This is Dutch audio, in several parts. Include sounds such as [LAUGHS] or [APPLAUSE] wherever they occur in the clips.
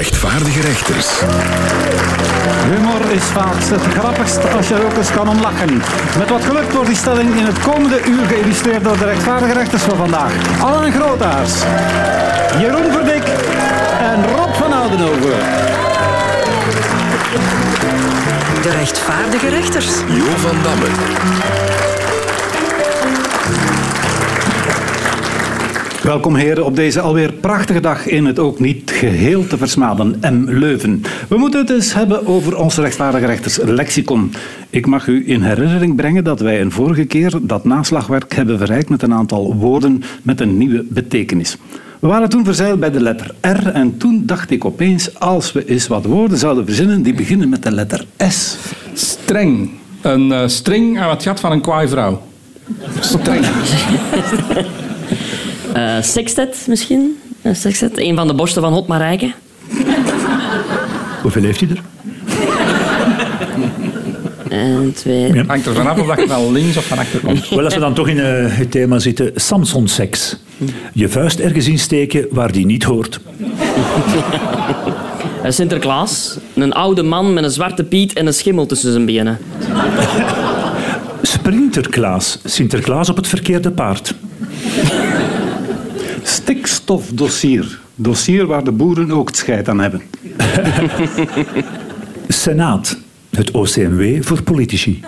rechtvaardige rechters. Humor is vaak het grappigst als je er ook eens kan om lachen. Met wat geluk wordt die stelling in het komende uur geïllustreerd door de rechtvaardige rechters van vandaag. Alain Grootaars, Jeroen Verdik en Rob van Oudenhoven. De rechtvaardige rechters. Jo van Damme. Welkom heren op deze alweer prachtige dag in het ook niet geheel te versmaden M. Leuven. We moeten het eens hebben over ons rechtvaardige rechters lexicon. Ik mag u in herinnering brengen dat wij een vorige keer dat naslagwerk hebben verrijkt met een aantal woorden met een nieuwe betekenis. We waren toen verzeild bij de letter R en toen dacht ik opeens als we eens wat woorden zouden verzinnen die beginnen met de letter S. Streng. Een uh, string aan het gat van een kwaai vrouw. Streng. [LAUGHS] Uh, sextet misschien? Uh, sextet. Een van de borsten van Hot Marijke. Hoeveel heeft hij er? En twee. Ja. Hangt er vanaf of je van links of van achter komt. Wel, als we dan toch in uh, het thema zitten, Samson-seks. Je vuist ergens insteken waar die niet hoort. [LAUGHS] Sinterklaas. Een oude man met een zwarte piet en een schimmel tussen zijn benen. Sprinterklaas. Sinterklaas op het verkeerde paard. Stikstofdossier. Dossier waar de boeren ook het scheid aan hebben. [LAUGHS] Senaat. Het OCMW voor politici.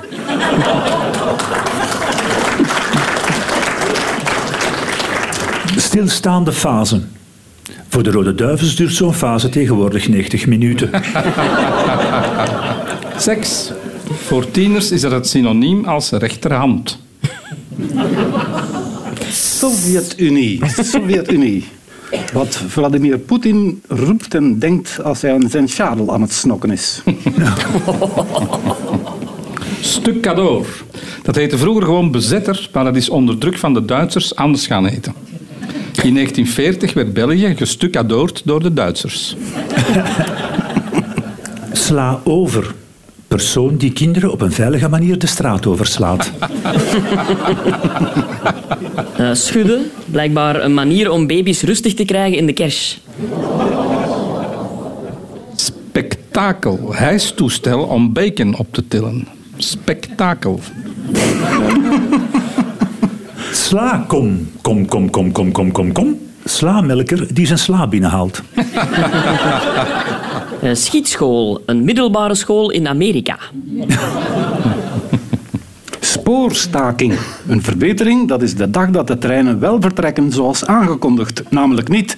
Stilstaande fase. Voor de Rode Duivels duurt zo'n fase tegenwoordig 90 minuten. [LAUGHS] Seks. Voor tieners is dat het synoniem als rechterhand. Sovjet-Unie. [LAUGHS] Sovjet-Unie. Wat Vladimir Poetin roept en denkt als hij aan zijn schadel aan het snokken is. [LAUGHS] Stukadoor. Dat heette vroeger gewoon bezetter, maar dat is onder druk van de Duitsers anders gaan heten. In 1940 werd België gestukadoord door de Duitsers. Sla over. Persoon die kinderen op een veilige manier de straat overslaat. Uh, schudden. Blijkbaar een manier om baby's rustig te krijgen in de kerst. Spektakel. Hijstoestel om bacon op te tillen. Spektakel. Sla, kom, kom, kom, kom, kom, kom, kom, kom. Slaamelker die zijn sla binnenhaalt. Uh, [LAUGHS] schietschool. Een middelbare school in Amerika. Spoorstaking. Een verbetering, dat is de dag dat de treinen wel vertrekken zoals aangekondigd. Namelijk niet.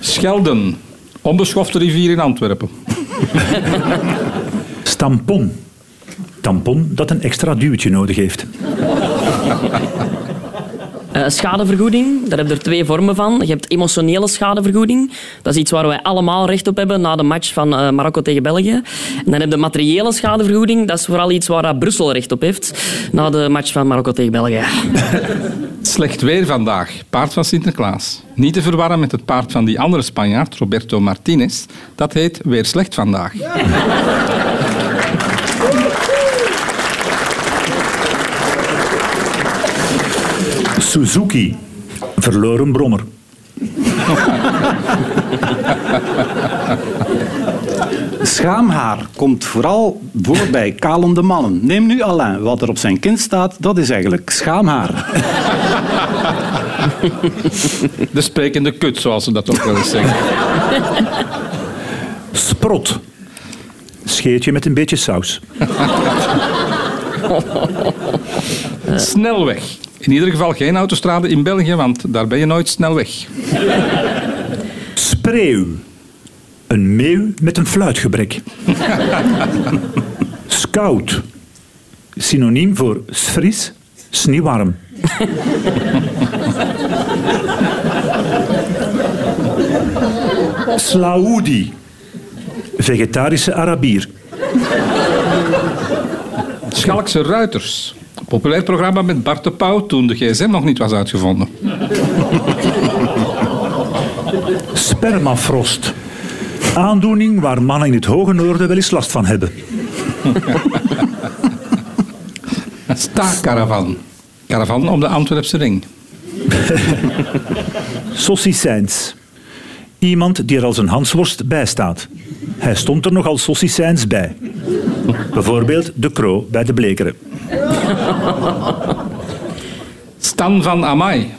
Schelden. Onbeschofte rivier in Antwerpen. Stampon. Tampon dat een extra duwtje nodig heeft. Uh, schadevergoeding, daar heb je er twee vormen van. Je hebt emotionele schadevergoeding. Dat is iets waar wij allemaal recht op hebben na de match van uh, Marokko tegen België. En dan heb je materiële schadevergoeding. Dat is vooral iets waar Brussel recht op heeft na de match van Marokko tegen België. [LAUGHS] Slecht weer vandaag. Paard van Sinterklaas. Niet te verwarren met het paard van die andere Spanjaard, Roberto Martinez. Dat heet weer slecht vandaag. [LAUGHS] Suzuki. Verloren brommer. Schaamhaar komt vooral voor bij kalende mannen. Neem nu Alain. Wat er op zijn kind staat, dat is eigenlijk schaamhaar. De sprekende kut, zoals ze dat ook wel eens zeggen. Sprot. Scheertje met een beetje saus. Snelweg. In ieder geval geen autostrade in België, want daar ben je nooit snel weg. Spreeuw. Een meeuw met een fluitgebrek. [LAUGHS] Scout. Synoniem voor fris, sneeuwarm. [LAUGHS] Slaoudi. Vegetarische Arabier. Schalkse Ruiters. Populair programma met Bart de Pauw toen de gsm nog niet was uitgevonden. Spermafrost. Aandoening waar mannen in het hoge noorden wel eens last van hebben. Staakkaravan. Caravan op de Antwerpse ring. [LAUGHS] Saucissijns. Iemand die er als een hansworst bij staat. Hij stond er nog als saucissijns bij. Bijvoorbeeld de Kro bij de Blekeren. Stan van Amai.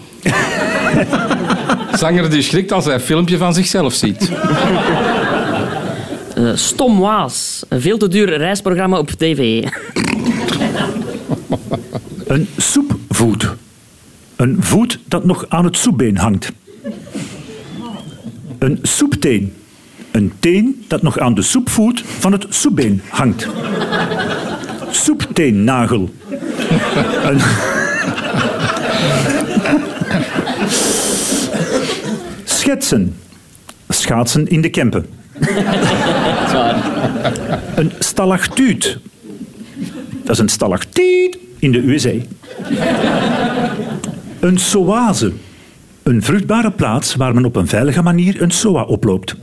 Zanger die schrikt als hij een filmpje van zichzelf ziet. Eh, Stom Waas. Een veel te duur reisprogramma op tv. Een soepvoet. Een voet dat nog aan het soepbeen hangt. Een soepteen. Een teen dat nog aan de soepvoet van het soepbeen hangt. Soepteennagel. Een... Schetsen. Schaatsen in de Kempen. Een stalactuut. Dat is een stalactiet in de USA. Een soase. Een vruchtbare plaats waar men op een veilige manier een soa oploopt.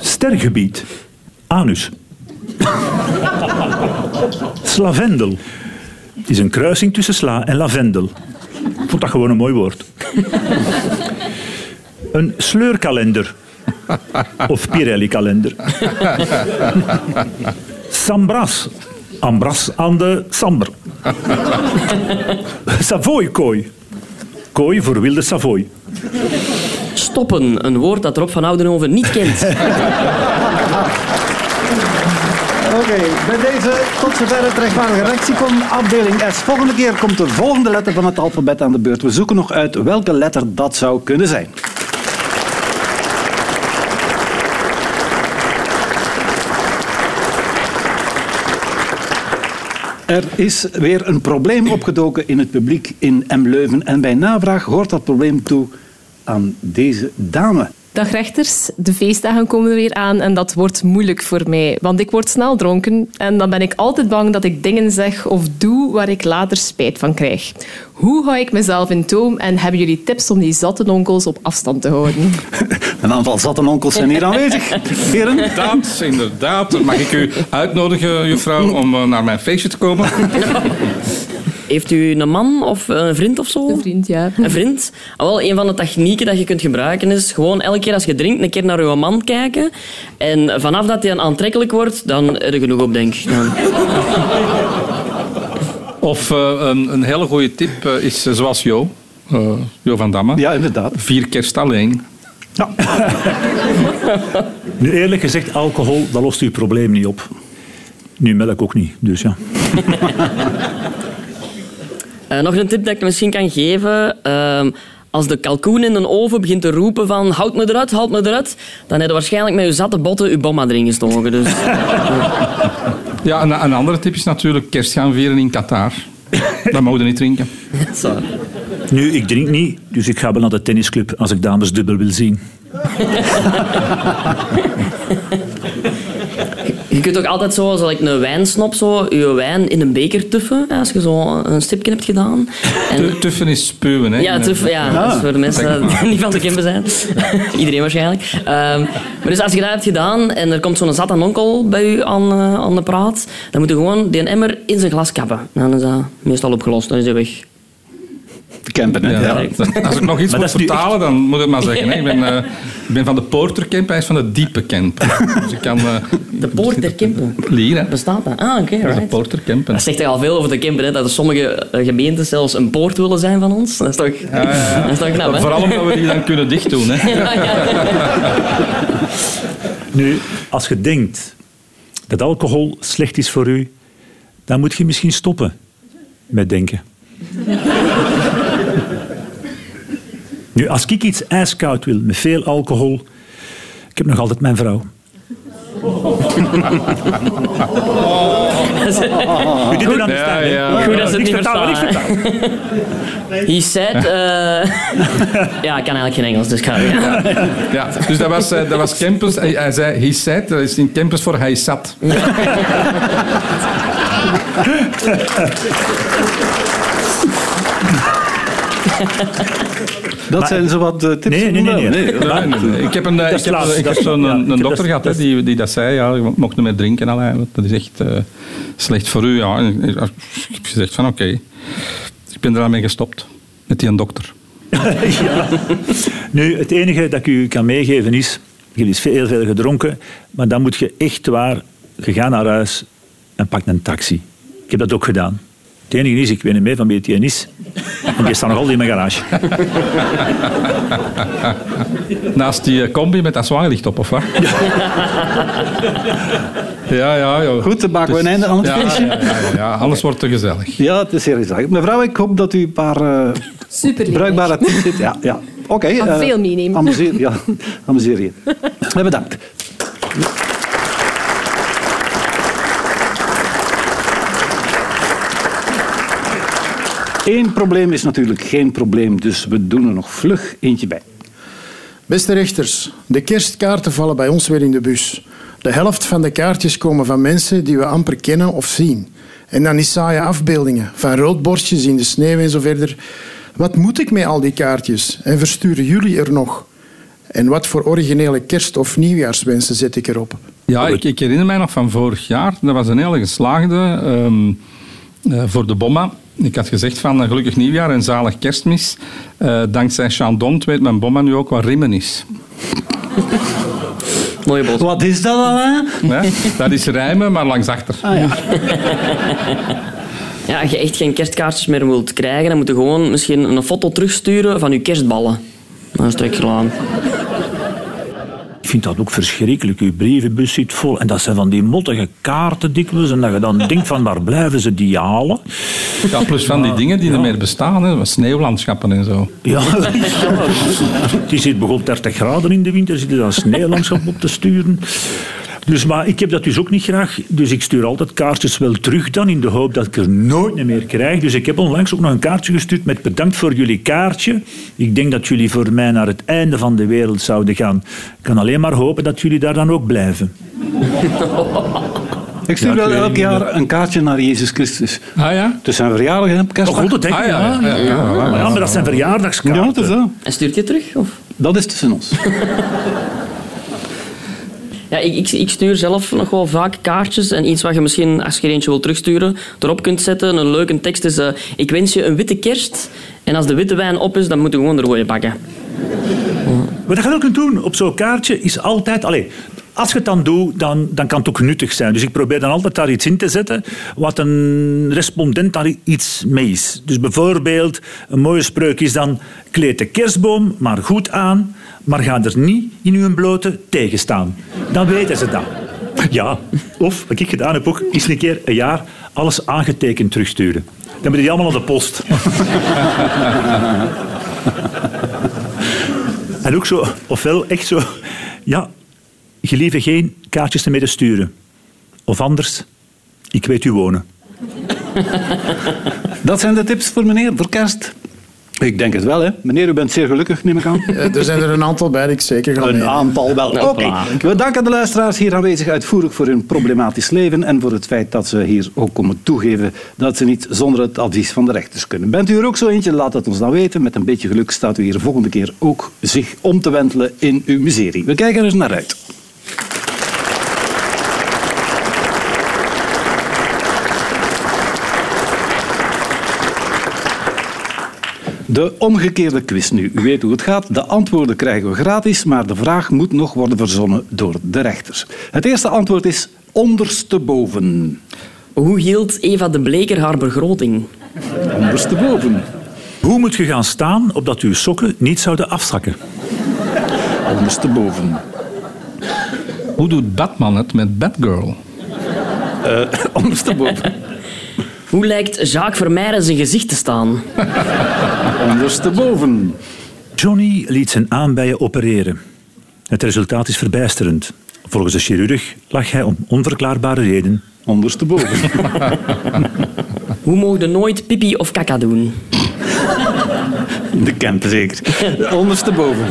Stergebied. Anus. Slavendel. is een kruising tussen sla en lavendel. Ik vond dat gewoon een mooi woord. Een sleurkalender. Of Pirelli-kalender. Sambras. Ambras aan de Samber. Savoy-kooi. Kooi voor wilde Savoy. Stoppen. Een woord dat Rob van Oudenhoven niet kent. [LAUGHS] Oké, bij deze tot zover het rechtvaardige lexicon, afdeling S. Volgende keer komt de volgende letter van het alfabet aan de beurt. We zoeken nog uit welke letter dat zou kunnen zijn. Er is weer een probleem opgedoken in het publiek in M-Leuven. En bij navraag hoort dat probleem toe aan deze dame. Dag rechters, de feestdagen komen er weer aan en dat wordt moeilijk voor mij, want ik word snel dronken en dan ben ik altijd bang dat ik dingen zeg of doe waar ik later spijt van krijg. Hoe hou ik mezelf in toom en hebben jullie tips om die zatte onkels op afstand te houden? [LAUGHS] Een aantal zatte onkels zijn hier aanwezig. Heren, Inderdaad, inderdaad. Mag ik u uitnodigen, juffrouw, om eh, naar mijn feestje te komen? [LAUGHS] Heeft u een man of een vriend of zo? Een vriend, ja. Een vriend? Ah, wel, een van de technieken dat je kunt gebruiken is gewoon elke keer als je drinkt een keer naar je man kijken. En vanaf dat hij aantrekkelijk wordt, dan heb je genoeg op, denk. Dan- [LAUGHS] Of eh, een, een hele goede tip eh, is eh, zoals Jo, eh, Jo van Damme. ja, inderdaad. Vier kerst alleen. [LAUGHS] Nu eerlijk gezegd, alcohol, dat lost uw probleem niet op. Nu melk ook niet, dus ja. [LAUGHS] Eh, nog een tip dat ik misschien kan geven. Ehm, als de kalkoen in de oven begint te roepen van houd me eruit, houd me eruit, dan heb je waarschijnlijk met je zatte botten je bomma erin gestoken. Dus. [LAUGHS] Ja, een, een andere tip is natuurlijk kerst gaan vieren in Qatar. Dat mogen we niet drinken. [LAUGHS] Zo. Nu, ik drink niet, dus ik ga wel naar de tennisclub als ik dames dubbel wil zien. [LAUGHS] Je kunt ook altijd zo, zoals ik een wijnsnop, zo, je wijn in een beker tuffen, als je zo een stipje hebt gedaan. En, Tu- Tuffen is spuwen, hè? ja, tuffen, ja, dat is voor de mensen die niet van de Kimpen zijn. [LAUGHS] Iedereen waarschijnlijk. Ehm, maar dus als je dat hebt gedaan en er komt zo'n zat en onkel bij u aan, eh, aan de praat, dan moet je gewoon die emmer in zijn glas kappen. Dan is dat meestal opgelost, dan is hij weg. Campen, hè? Ja, Ja. Als ik nog iets Maar moet vertalen, dan moet ik het maar zeggen. Hè. Ik, ben, [LAUGHS] eh, ik ben van de Portercamp, hij is van de diepe camp. Dus ik kan... eh, De Kimpen. leren. [LAUGHS] Bestaat dat? Ah, oké, de right. Portercamp. Dat zegt al veel over de Kimpen, hè? dat er sommige eh, gemeenten zelfs een poort willen zijn van ons. Dat is toch, Dat is toch knap, hè? Vooral omdat we die dan kunnen dicht doen. Hè. [LAUGHS] Ja, ja. Nu, als je denkt dat alcohol slecht is voor u, dan moet je misschien stoppen met denken. Nu, als ik iets ijskoud wil met veel alcohol, ik heb nog altijd mijn vrouw. [LAUGHS] Dit Ja, ja. Goed dat ze het Niks niet verstaan. He said... eh, [LAUGHS] ja, ik kan eigenlijk geen Engels, dus ik ga... Ja. Ja, dus dat was, eh, dat was campus. Hij, hij zei, he said, dat is in campus voor hij zat. [LAUGHS] [LAUGHS] Dat Maar- zijn zo wat eh, tips. Nee, nee, nee, nee. Nee, nee, nee. Ik heb, een, eh, ik is heb, ik is- zo'n ja, een, dokter gehad is- die, die dat zei. Ja, je mocht niet meer drinken. Want dat is echt eh, slecht voor u. Ja. En Ik heb gezegd van oké. Ik ben eraan mee gestopt. Met die een dokter. [LAUGHS] ja. Nu, het enige dat ik u kan meegeven is... Je hebt veel, veel gedronken, maar dan moet je echt waar... Je gaat naar huis en pakt een taxi. Ik heb dat ook gedaan. Het enige is, ik weet niet meer van wie het een is. En die staat nog altijd in mijn garage. [LAUGHS] Naast die eh, combi met dat zwaarlicht op, of wat? [LAUGHS] Ja, ja. joh. Goed, dan maken we een einde aan het Ja, feestje. ja, ja, ja, ja. Alles wordt te gezellig. Ja, het is zeer gezellig. Mevrouw, ik hoop dat u een paar eh, Super bruikbare tips heeft. Ja, ja. Oké. Eh, veel meenemen. Amuseer, ja, amuseer je. [LAUGHS] Bedankt. Eén probleem is natuurlijk geen probleem, dus we doen er nog vlug eentje bij. Beste rechters, de kerstkaarten vallen bij ons weer in de bus. De helft van de kaartjes komen van mensen die we amper kennen of zien. En dan die saaie afbeeldingen van roodborstjes in de sneeuw en zo verder. Wat moet ik met al die kaartjes? En versturen jullie er nog? En wat voor originele kerst- of nieuwjaarswensen zet ik erop? Ja, ik, ik herinner mij nog van vorig jaar. Dat was een hele geslaagde ehm, eh, voor de bomma. Ik had gezegd van eh, gelukkig nieuwjaar en zalig kerstmis. Eh, dankzij Chandon weet mijn bomma nu ook wat rimmen is. [LAUGHS] Mooie boodschap. Wat is dat dan? hè? Dat is rijmen, maar langs achter. [LAUGHS] Ja, als je echt geen kerstkaartjes meer wilt krijgen, dan moet je gewoon misschien een foto terugsturen van je kerstballen. Dat is. Ik vind dat ook verschrikkelijk. Uw brievenbus zit vol. En dat zijn van die mottige kaarten dikwijls. En dat je dan [LAUGHS] denkt van waar blijven ze die halen? Ja, plus van die dingen die er meer bestaan, hè, sneeuwlandschappen en zo. Ja, het is hier begon 30 graden in de winter. Zitten dan sneeuwlandschap op te sturen. Dus, maar ik heb dat dus ook niet graag. Dus ik stuur altijd kaartjes wel terug dan, in de hoop dat ik er nooit meer krijg. Dus ik heb onlangs ook nog een kaartje gestuurd met bedankt voor jullie kaartje. Ik denk dat jullie voor mij naar het einde van de wereld zouden gaan. Ik kan alleen maar hopen dat jullie daar dan ook blijven. Ik stuur wel elk jaar een kaartje naar Jezus Christus. Ah ja? Het is zijn verjaardag Oh, kerstdag. god, dat denk Ah, ik. ja, ja, ja, ja, ja. Maar ja, maar dat zijn verjaardagskaarten. Ja, het is dat. En stuurt je terug? Of? Dat is tussen ons. [LAUGHS] Ja, ik, ik, stuur zelf nog wel vaak kaartjes. En iets wat je misschien, als je er eentje wil terugsturen, erop kunt zetten. Een leuke tekst is... eh, ik wens je een witte kerst. En als de witte wijn op is, dan moet je gewoon de rode bakken. Wat je wel kunt doen op zo'n kaartje is altijd... Allez, als je het dan doet, dan, dan kan het ook nuttig zijn. Dus ik probeer dan altijd daar iets in te zetten wat een respondent daar iets mee is. Dus bijvoorbeeld, een mooie spreuk is dan... Kleed de kerstboom maar goed aan, maar ga er niet in uw blote tegenstaan. Dan weten ze dat. Ja, of wat ik gedaan heb ook, is een keer een jaar alles aangetekend terugsturen. Dan moet je allemaal naar de post. [LAUGHS] En ook zo, ofwel echt zo, ja, gelieve geen kaartjes te sturen. Of anders, ik weet u wonen. [LAUGHS] Dat zijn de tips voor meneer voor kerst. Ik denk het wel, hè. Meneer, u bent zeer gelukkig, neem ik aan. [LAUGHS] Eh, Er zijn er een aantal bij ik zeker ga Een aantal wel. Oké. We danken de luisteraars hier aanwezig uitvoerig voor hun problematisch leven en voor het feit dat ze hier ook komen toegeven dat ze niet zonder het advies van de rechters kunnen. Bent u er ook zo eentje? Laat het ons dan weten. Met een beetje geluk staat u hier de volgende keer ook zich om te wentelen in uw miserie. We kijken er eens naar uit. De omgekeerde quiz nu. U weet hoe het gaat. De antwoorden krijgen we gratis, maar de vraag moet nog worden verzonnen door de rechters. Het eerste antwoord is ondersteboven. Hoe hield Eva de Bleker haar begroting? Ondersteboven. Hoe moet je gaan staan opdat uw sokken niet zouden afzakken? Ondersteboven. Hoe doet Batman het met Batgirl? [LAUGHS] Ondersteboven. Hoe lijkt Jacques Vermeijden zijn gezicht te staan? Ondersteboven. Johnny liet zijn aanbijen opereren. Het resultaat is verbijsterend. Volgens de chirurg lag hij om onverklaarbare reden. Ondersteboven. [LAUGHS] Hoe mogen nooit pipi of kaka doen? De Kempen zeker. Ondersteboven.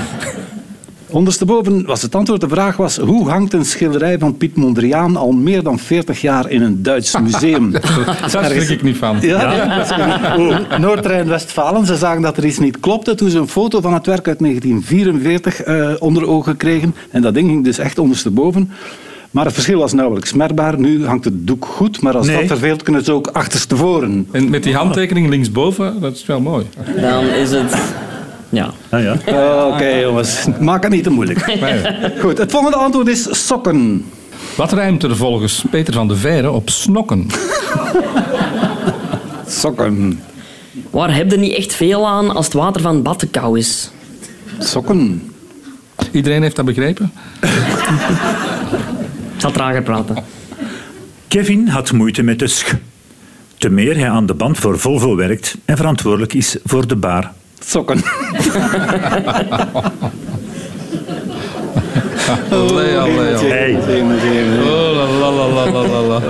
Ondersteboven was het antwoord. De vraag was, hoe hangt een schilderij van Piet Mondriaan al meer dan 40 jaar in een Duits museum? [LAUGHS] Daar schrik ik niet van. Ja, ja. Noord-Rijn-Westfalen. Ze zagen dat er iets niet klopte toen ze een foto van het werk uit 1944 eh, onder ogen kregen. En dat ding ging dus echt ondersteboven. Maar het verschil was nauwelijks merkbaar. Nu hangt het doek goed, maar als Nee. dat verveelt, kunnen ze ook achterstevoren. En met die handtekening linksboven, dat is wel mooi. Dan is het... Ja. Ah, ja. Oké, jongens. Maak het niet te moeilijk. [LAUGHS] Goed, het volgende antwoord is sokken. Wat rijmt er volgens Peter van de Veire op snokken? Sokken. Waar heb je niet echt veel aan als het water van het bad te koud is? Sokken. Iedereen heeft dat begrepen? Ik zal trager praten. Kevin had moeite met de sch. Te meer hij aan de band voor Volvo werkt en verantwoordelijk is voor de bar. Sokken. Allee, allee, allee. Hey. Oh, la, la, la, la, la, la.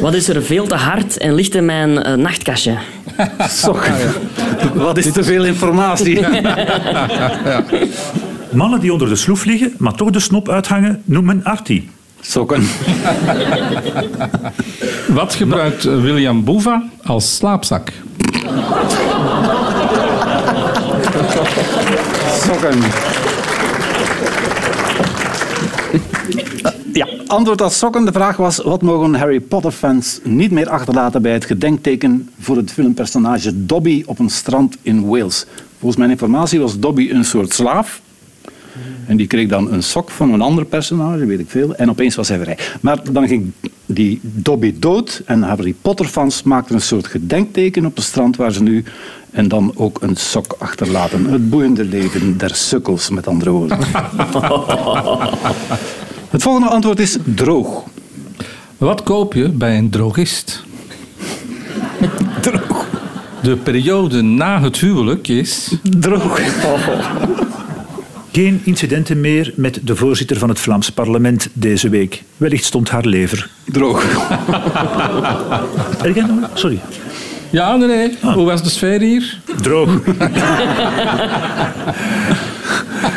Wat is er veel te hard en ligt in mijn eh, nachtkastje? Sokken. Wat is te veel informatie? [LAUGHS] Mannen die onder de sloef liggen, maar toch de snop uithangen, noemt men artie. Sokken. Wat gebruikt William Boeva als slaapzak? Sokken. Ja, antwoord als sokken. De vraag was, wat mogen Harry Potter-fans niet meer achterlaten bij het gedenkteken voor het filmpersonage Dobby op een strand in Wales? Volgens mijn informatie was Dobby een soort slaaf. En die kreeg dan een sok van een ander personage, weet ik veel. En opeens was hij vrij. Maar dan ging die Dobby dood. En Harry Potter-fans maakten een soort gedenkteken op het strand waar ze nu... En dan ook een sok achterlaten. Het boeiende leven der sukkels, met andere woorden. [LAUGHS] Het volgende antwoord is droog. Wat koop je bij een drogist? Droog. De periode na het huwelijk is... Droog. Geen incidenten meer met de voorzitter van het Vlaams parlement deze week. Wellicht stond haar lever. Droog. Erg nog? Sorry. Ja, nee, nee. Hoe was de sfeer hier? Droog. [LAUGHS]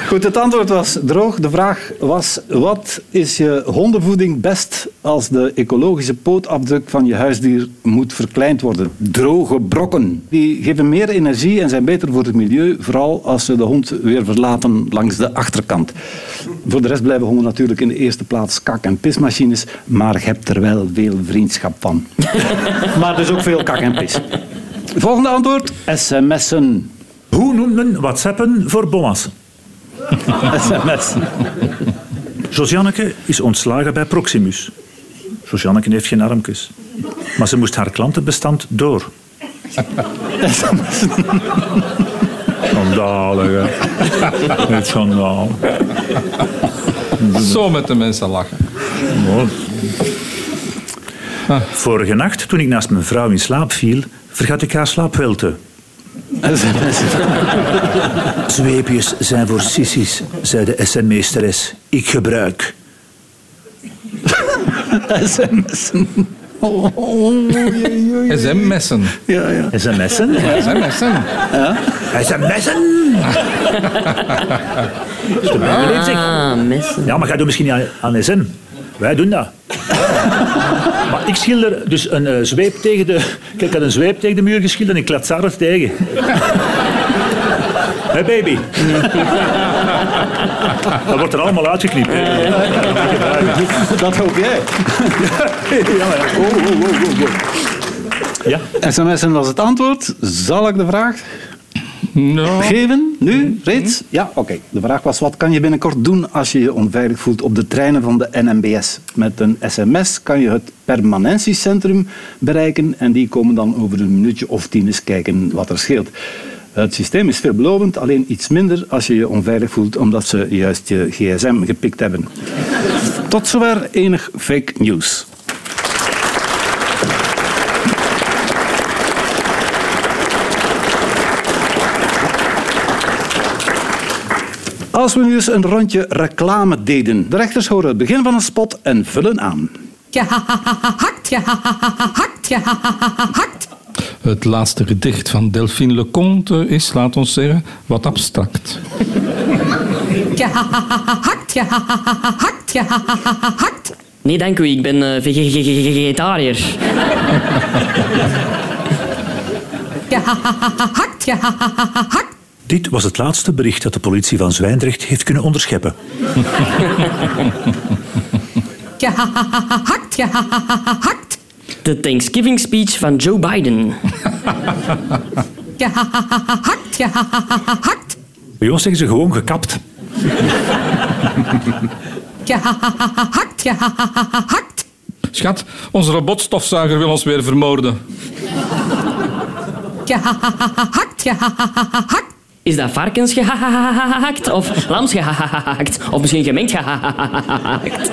Goed, het antwoord was droog. De vraag was, wat is je hondenvoeding best als de ecologische pootafdruk van je huisdier moet verkleind worden? Droge brokken. Die geven meer energie en zijn beter voor het milieu, vooral als ze de hond weer verlaten langs de achterkant. Voor de rest blijven honden natuurlijk in de eerste plaats kak- en pismachines, maar je hebt er wel veel vriendschap van. [LAUGHS] maar dus ook veel kak en pis. Volgende antwoord, sms'en. Hoe noemt men WhatsAppen voor bommas? SMS. Josianneke is ontslagen bij Proximus. Josianneke heeft geen armpjes. Maar ze moest haar klantenbestand door. [LAUGHS] Schandalig, hè. Het schandaal. Zo met de mensen lachen. Vorige nacht, toen ik naast mijn vrouw in slaap viel, vergat ik haar slaapwelte. [LAUGHS] Zweepjes zijn voor sissies, zei de SM-meesteres. Ik gebruik. SMS'en. SM-messen. Ja, ja. SMS'en? SM-messen. SMS'en! Beleefd, zeg. Ah, messen. Ja, maar jij doet misschien niet aan, aan SM. Wij doen dat. [LAUGHS] maar ik schilder dus een eh, zweep tegen de... Kijk, ik had een zweep tegen de muur geschilderd en ik klats er tegen. [LAUGHS] Hé hey baby. [LAUGHS] dat wordt er allemaal uitgeknipt. Dat hoop jij. Ja, maar ja. Oh, oh, oh, oh, ja. SMS'en was het antwoord. Zal ik de vraag [LAUGHS] Geven? Nu? Reeds? Ja, oké. De vraag was, wat kan je binnenkort doen als je je onveilig voelt op de treinen van de NMBS? Met een sms kan je het permanentiecentrum bereiken en die komen dan over een minuutje of tien eens kijken wat er scheelt. Het systeem is veelbelovend, alleen iets minder als je je onveilig voelt omdat ze juist je gsm gepikt hebben. [LAUGHS] Tot zover enig fake news. Als we nu eens een rondje reclame deden. De rechters horen het begin van een spot en vullen aan. Gehakt, gehakt, gehakt. het laatste gedicht van Delphine Leconte is, laat ons zeggen, wat abstract. Gehakt, gehakt, gehakt. Nee, dank u. Ik ben eh, vege- ge- ge- ge- vegetariër. Gehakt, gehakt. Dit was het laatste bericht dat de politie van Zwijndrecht heeft kunnen onderscheppen. Gehakt, gehakt. De Thanksgiving speech van Joe Biden. Gehakt, gehakt. Bij ons zeggen ze gewoon gekapt. Gehakt, gehakt. Schat, onze robotstofzuiger wil ons weer vermoorden. Gehakt, gehakt. Is dat varkens gehakt of lams gehakt? Of misschien gemengd gehakt?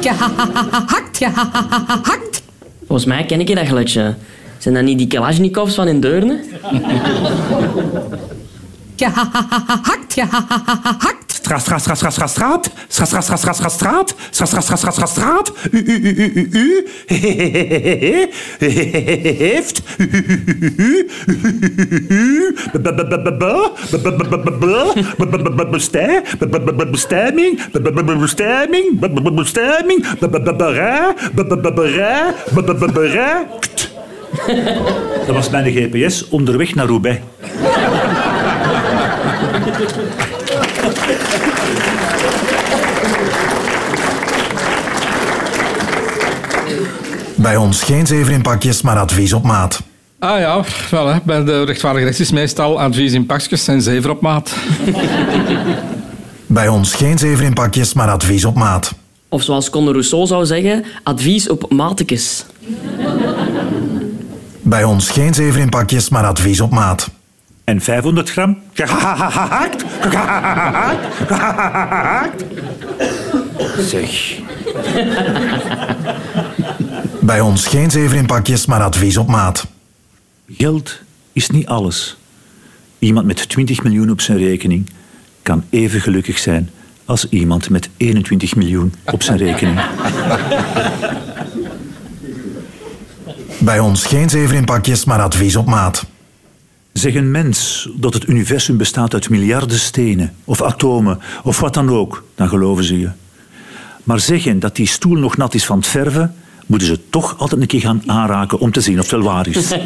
Gehakt, gehakt. Volgens mij ken ik je dat geluidje. Zijn dat niet die Kalashnikovs van in Deurne? Gehakt, gehakt. Straat, straat, straat, straat, straat, straat. Straat, straat, straat, straat, straat, straat. Straat, straat, straat, straat, straat, straat. U, u, u, u, u, u. Heeft. Bestemming. Bestemming. Bestemming. B- b- b- Berij. B- b- b- Berij. B- b- b- Berij. Kt. Dat was mijn GPS onderweg naar Roubaix. Bij ons geen zeven in pakjes, maar advies op maat. Ah ja, wel, hè. bij de rechtvaardige rechts is meestal advies in pakjes en zeven op maat. [LAUGHS] Bij ons geen zeven in pakjes, maar advies op maat. Of zoals Conde Rousseau zou zeggen, advies op matekes. Bij ons geen zeven in pakjes, maar advies op maat. En 500 gram? Gehakt. Gehakt. Gehakt. Zeg. Bij ons geen zeven in pakjes, maar advies op maat. Geld is niet alles. Iemand met 20 miljoen op zijn rekening kan even gelukkig zijn als iemand met 21 miljoen op zijn rekening. Bij ons geen zeven in pakjes, maar advies op maat. Zeg een mens dat het universum bestaat uit miljarden stenen of atomen of wat dan ook, dan geloven ze je. Maar zeggen dat die stoel nog nat is van het verven, moeten ze toch altijd een keer gaan aanraken om te zien of het wel waar is. [LAUGHS]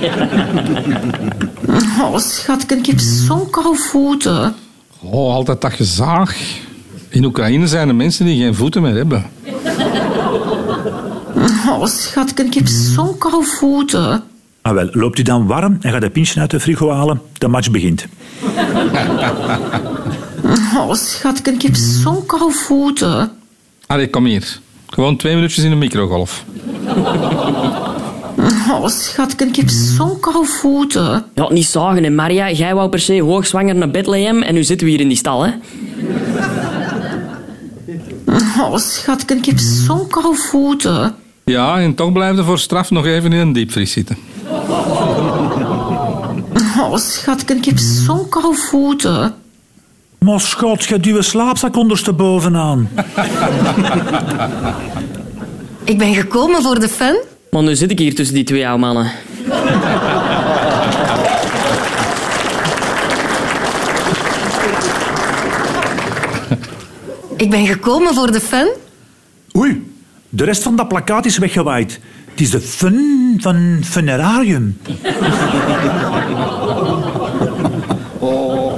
Oh, schatje, ik heb zo'n koude voeten. Oh, altijd dat gezaag. In Oekraïne zijn er mensen die geen voeten meer hebben. Oh, schatje, ik heb zo'n koude voeten. Ah wel, loopt u dan warm en gaat de pintje uit de frigo halen, de match begint. Oh, schatje, ik heb zo'n koude voeten. Allee, kom hier. Gewoon twee minuutjes in de microgolf. Oh, schatje, ik heb zo'n koude voeten. Ja, niet zagen, hè, Maria. Jij wou per se hoogzwanger naar Bethlehem en nu zitten we hier in die stal, hè? Oh, schatje, ik heb zo'n koude voeten. Ja, en toch blijf je voor straf nog even in een diepvries zitten. [LAUGHS] Oh, schatje, ik heb zo'n koude voeten. Maar schat, je duwt slaapzak onderstebovenaan. Ik ben gekomen voor de fun. Maar nu zit ik hier tussen die twee oude mannen. Ik ben gekomen voor de fun. Oei, de rest van dat plakkaat is weggewaaid. Het is de fun van funerarium. [LAUGHS]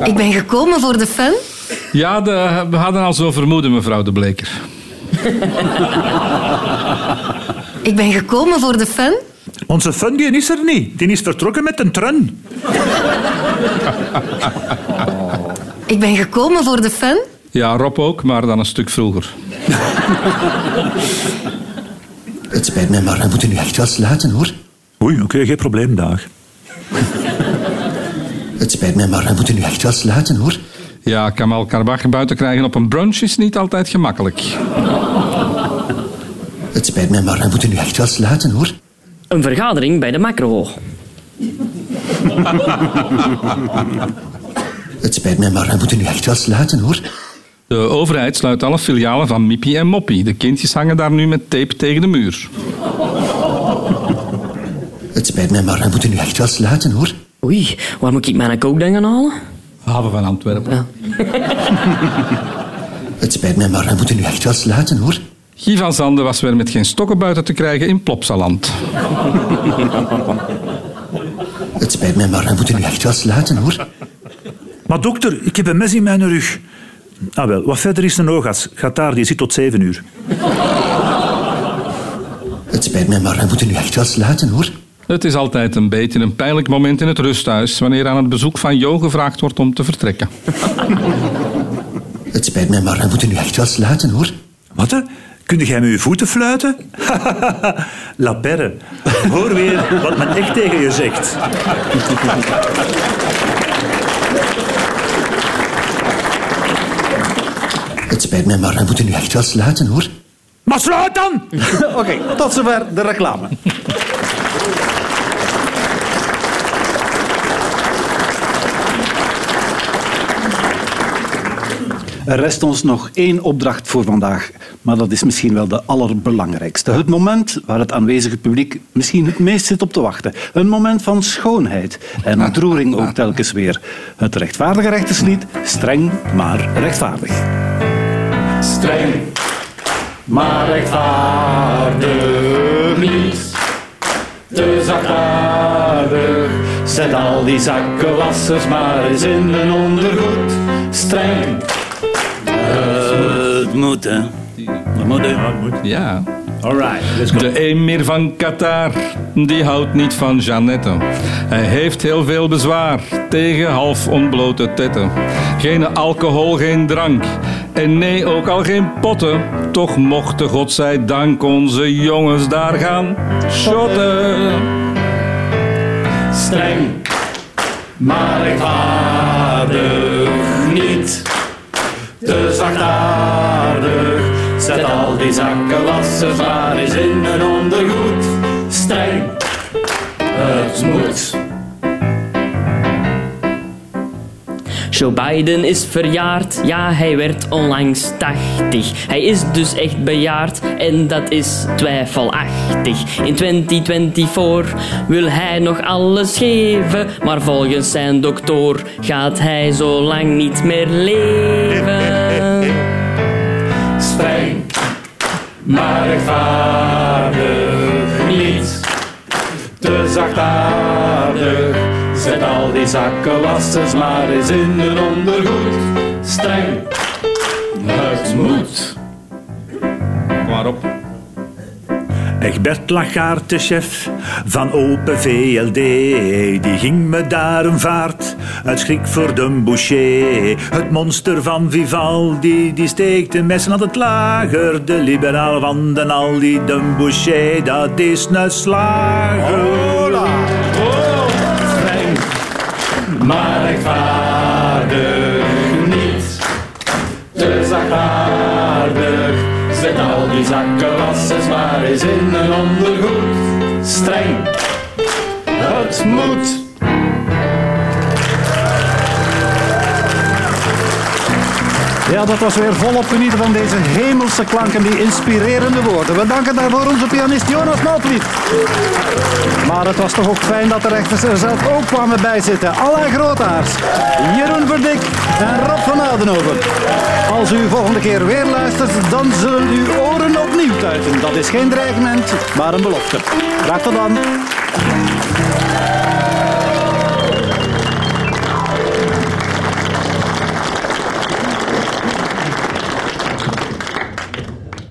Ik ben gekomen voor de fun. Ja, de, we hadden al zo vermoeden, mevrouw de Bleker. [LAUGHS] Ik ben gekomen voor de fun. Onze fun die is er niet. Die is vertrokken met een trun. Ik ben gekomen voor de fun. Ja, Rob ook, maar dan een stuk vroeger. [LAUGHS] Het spijt mij, maar we moeten nu echt wel sluiten, hoor. Oei, oké, geen probleem, dag. Het spijt mij, maar we moeten nu echt wel sluiten, hoor. Ja, Kamal Karbach buiten krijgen op een brunch is niet altijd gemakkelijk. Het spijt mij, maar we moeten nu echt wel sluiten, hoor. Een vergadering bij de macro. Het spijt mij, maar we moeten nu echt wel sluiten, hoor. De overheid sluit alle filialen van Mippie en Moppie. De kindjes hangen daar nu met tape tegen de muur. Het spijt mij, maar we moeten nu echt wel sluiten, hoor. Oei, waar moet ik mijn coke dan gaan halen? Haven van Antwerpen. [LAUGHS] Het spijt mij, maar we moeten nu echt wel sluiten, hoor. Guy van Zande was weer met geen stokken buiten te krijgen in Plopsaland. Het spijt mij, maar we moeten nu echt wel sluiten, hoor. Maar dokter, ik heb een mes in mijn rug. Ah wel, wat verder is een oogarts. Gaat daar, die zit tot zeven uur. Het spijt mij, maar we moeten nu echt wel sluiten, hoor. Het is altijd een beetje een pijnlijk moment in het rusthuis wanneer aan het bezoek van Jo gevraagd wordt om te vertrekken. Het spijt mij, maar we moeten nu echt wel sluiten, hoor. Wat? hè? Kun jij met je voeten fluiten? [LAUGHS] La perre. Hoor weer wat men echt tegen je zegt. Het spijt mij, maar we moeten nu echt wel sluiten, hoor. Maar sluit dan! [LAUGHS] Oké, tot zover de reclame. Er rest ons nog één opdracht voor vandaag, maar dat is misschien wel de allerbelangrijkste. Het moment waar het aanwezige publiek misschien het meest zit op te wachten. Een moment van schoonheid en ontroering ook telkens weer. Het rechtvaardige rechterslied, streng maar rechtvaardig. Streng maar rechtvaardig niet. Te zachtaardig. Zet al die zakkenwassers maar eens in een ondergoed. Streng. het moet, hè. Het moet, hè. Ja. Alright, let's go. De emir van Qatar, die houdt niet van Jeannette. Hij heeft heel veel bezwaar tegen half ontblote tetten. Geen alcohol, geen drank. En nee, ook al geen potten. Toch mochten godzijdank onze jongens daar gaan shotten. Streng, maar rechtvaardig niet. Te zachtaardig. Zet al die zakkenwassers maar eens in een ondergoed. Streng, het moet. Joe Biden is verjaard, ja, hij werd onlangs 80. Hij is dus echt bejaard en dat is twijfelachtig. In 2024 wil hij nog alles geven, maar volgens zijn dokter gaat hij zo lang niet meer leven. Streng, maar rechtvaardig niet. Te zachtaardig. Zet al die zakkenwassers maar eens in een ondergoed. Streng, het moet. Waarop? Egbert Lachaert, de chef van Open VLD, die ging me daar een vaart uit schrik voor de boucher. Het monster van Vivaldi, die steekt de messen aan het lager. De liberaal van den Aldi, de boucher, dat is een slager. Maar rechtvaardig niet. Te zachtaardig. Zet al die zakkenwassers maar eens in een ondergoed. Streng, het moet. Dat was weer volop genieten van deze hemelse klanken, die inspirerende woorden. We danken daarvoor onze pianist Jonas Noodlied. Maar het was toch ook fijn dat de rechters er zelf ook kwamen bijzitten. Alain Grootaars, Jeroen Verdik en Rob van Oudenhoven. Als u volgende keer weer luistert, dan zullen uw oren opnieuw tuiten. Dat is geen dreigement, maar een belofte. Graag tot dan.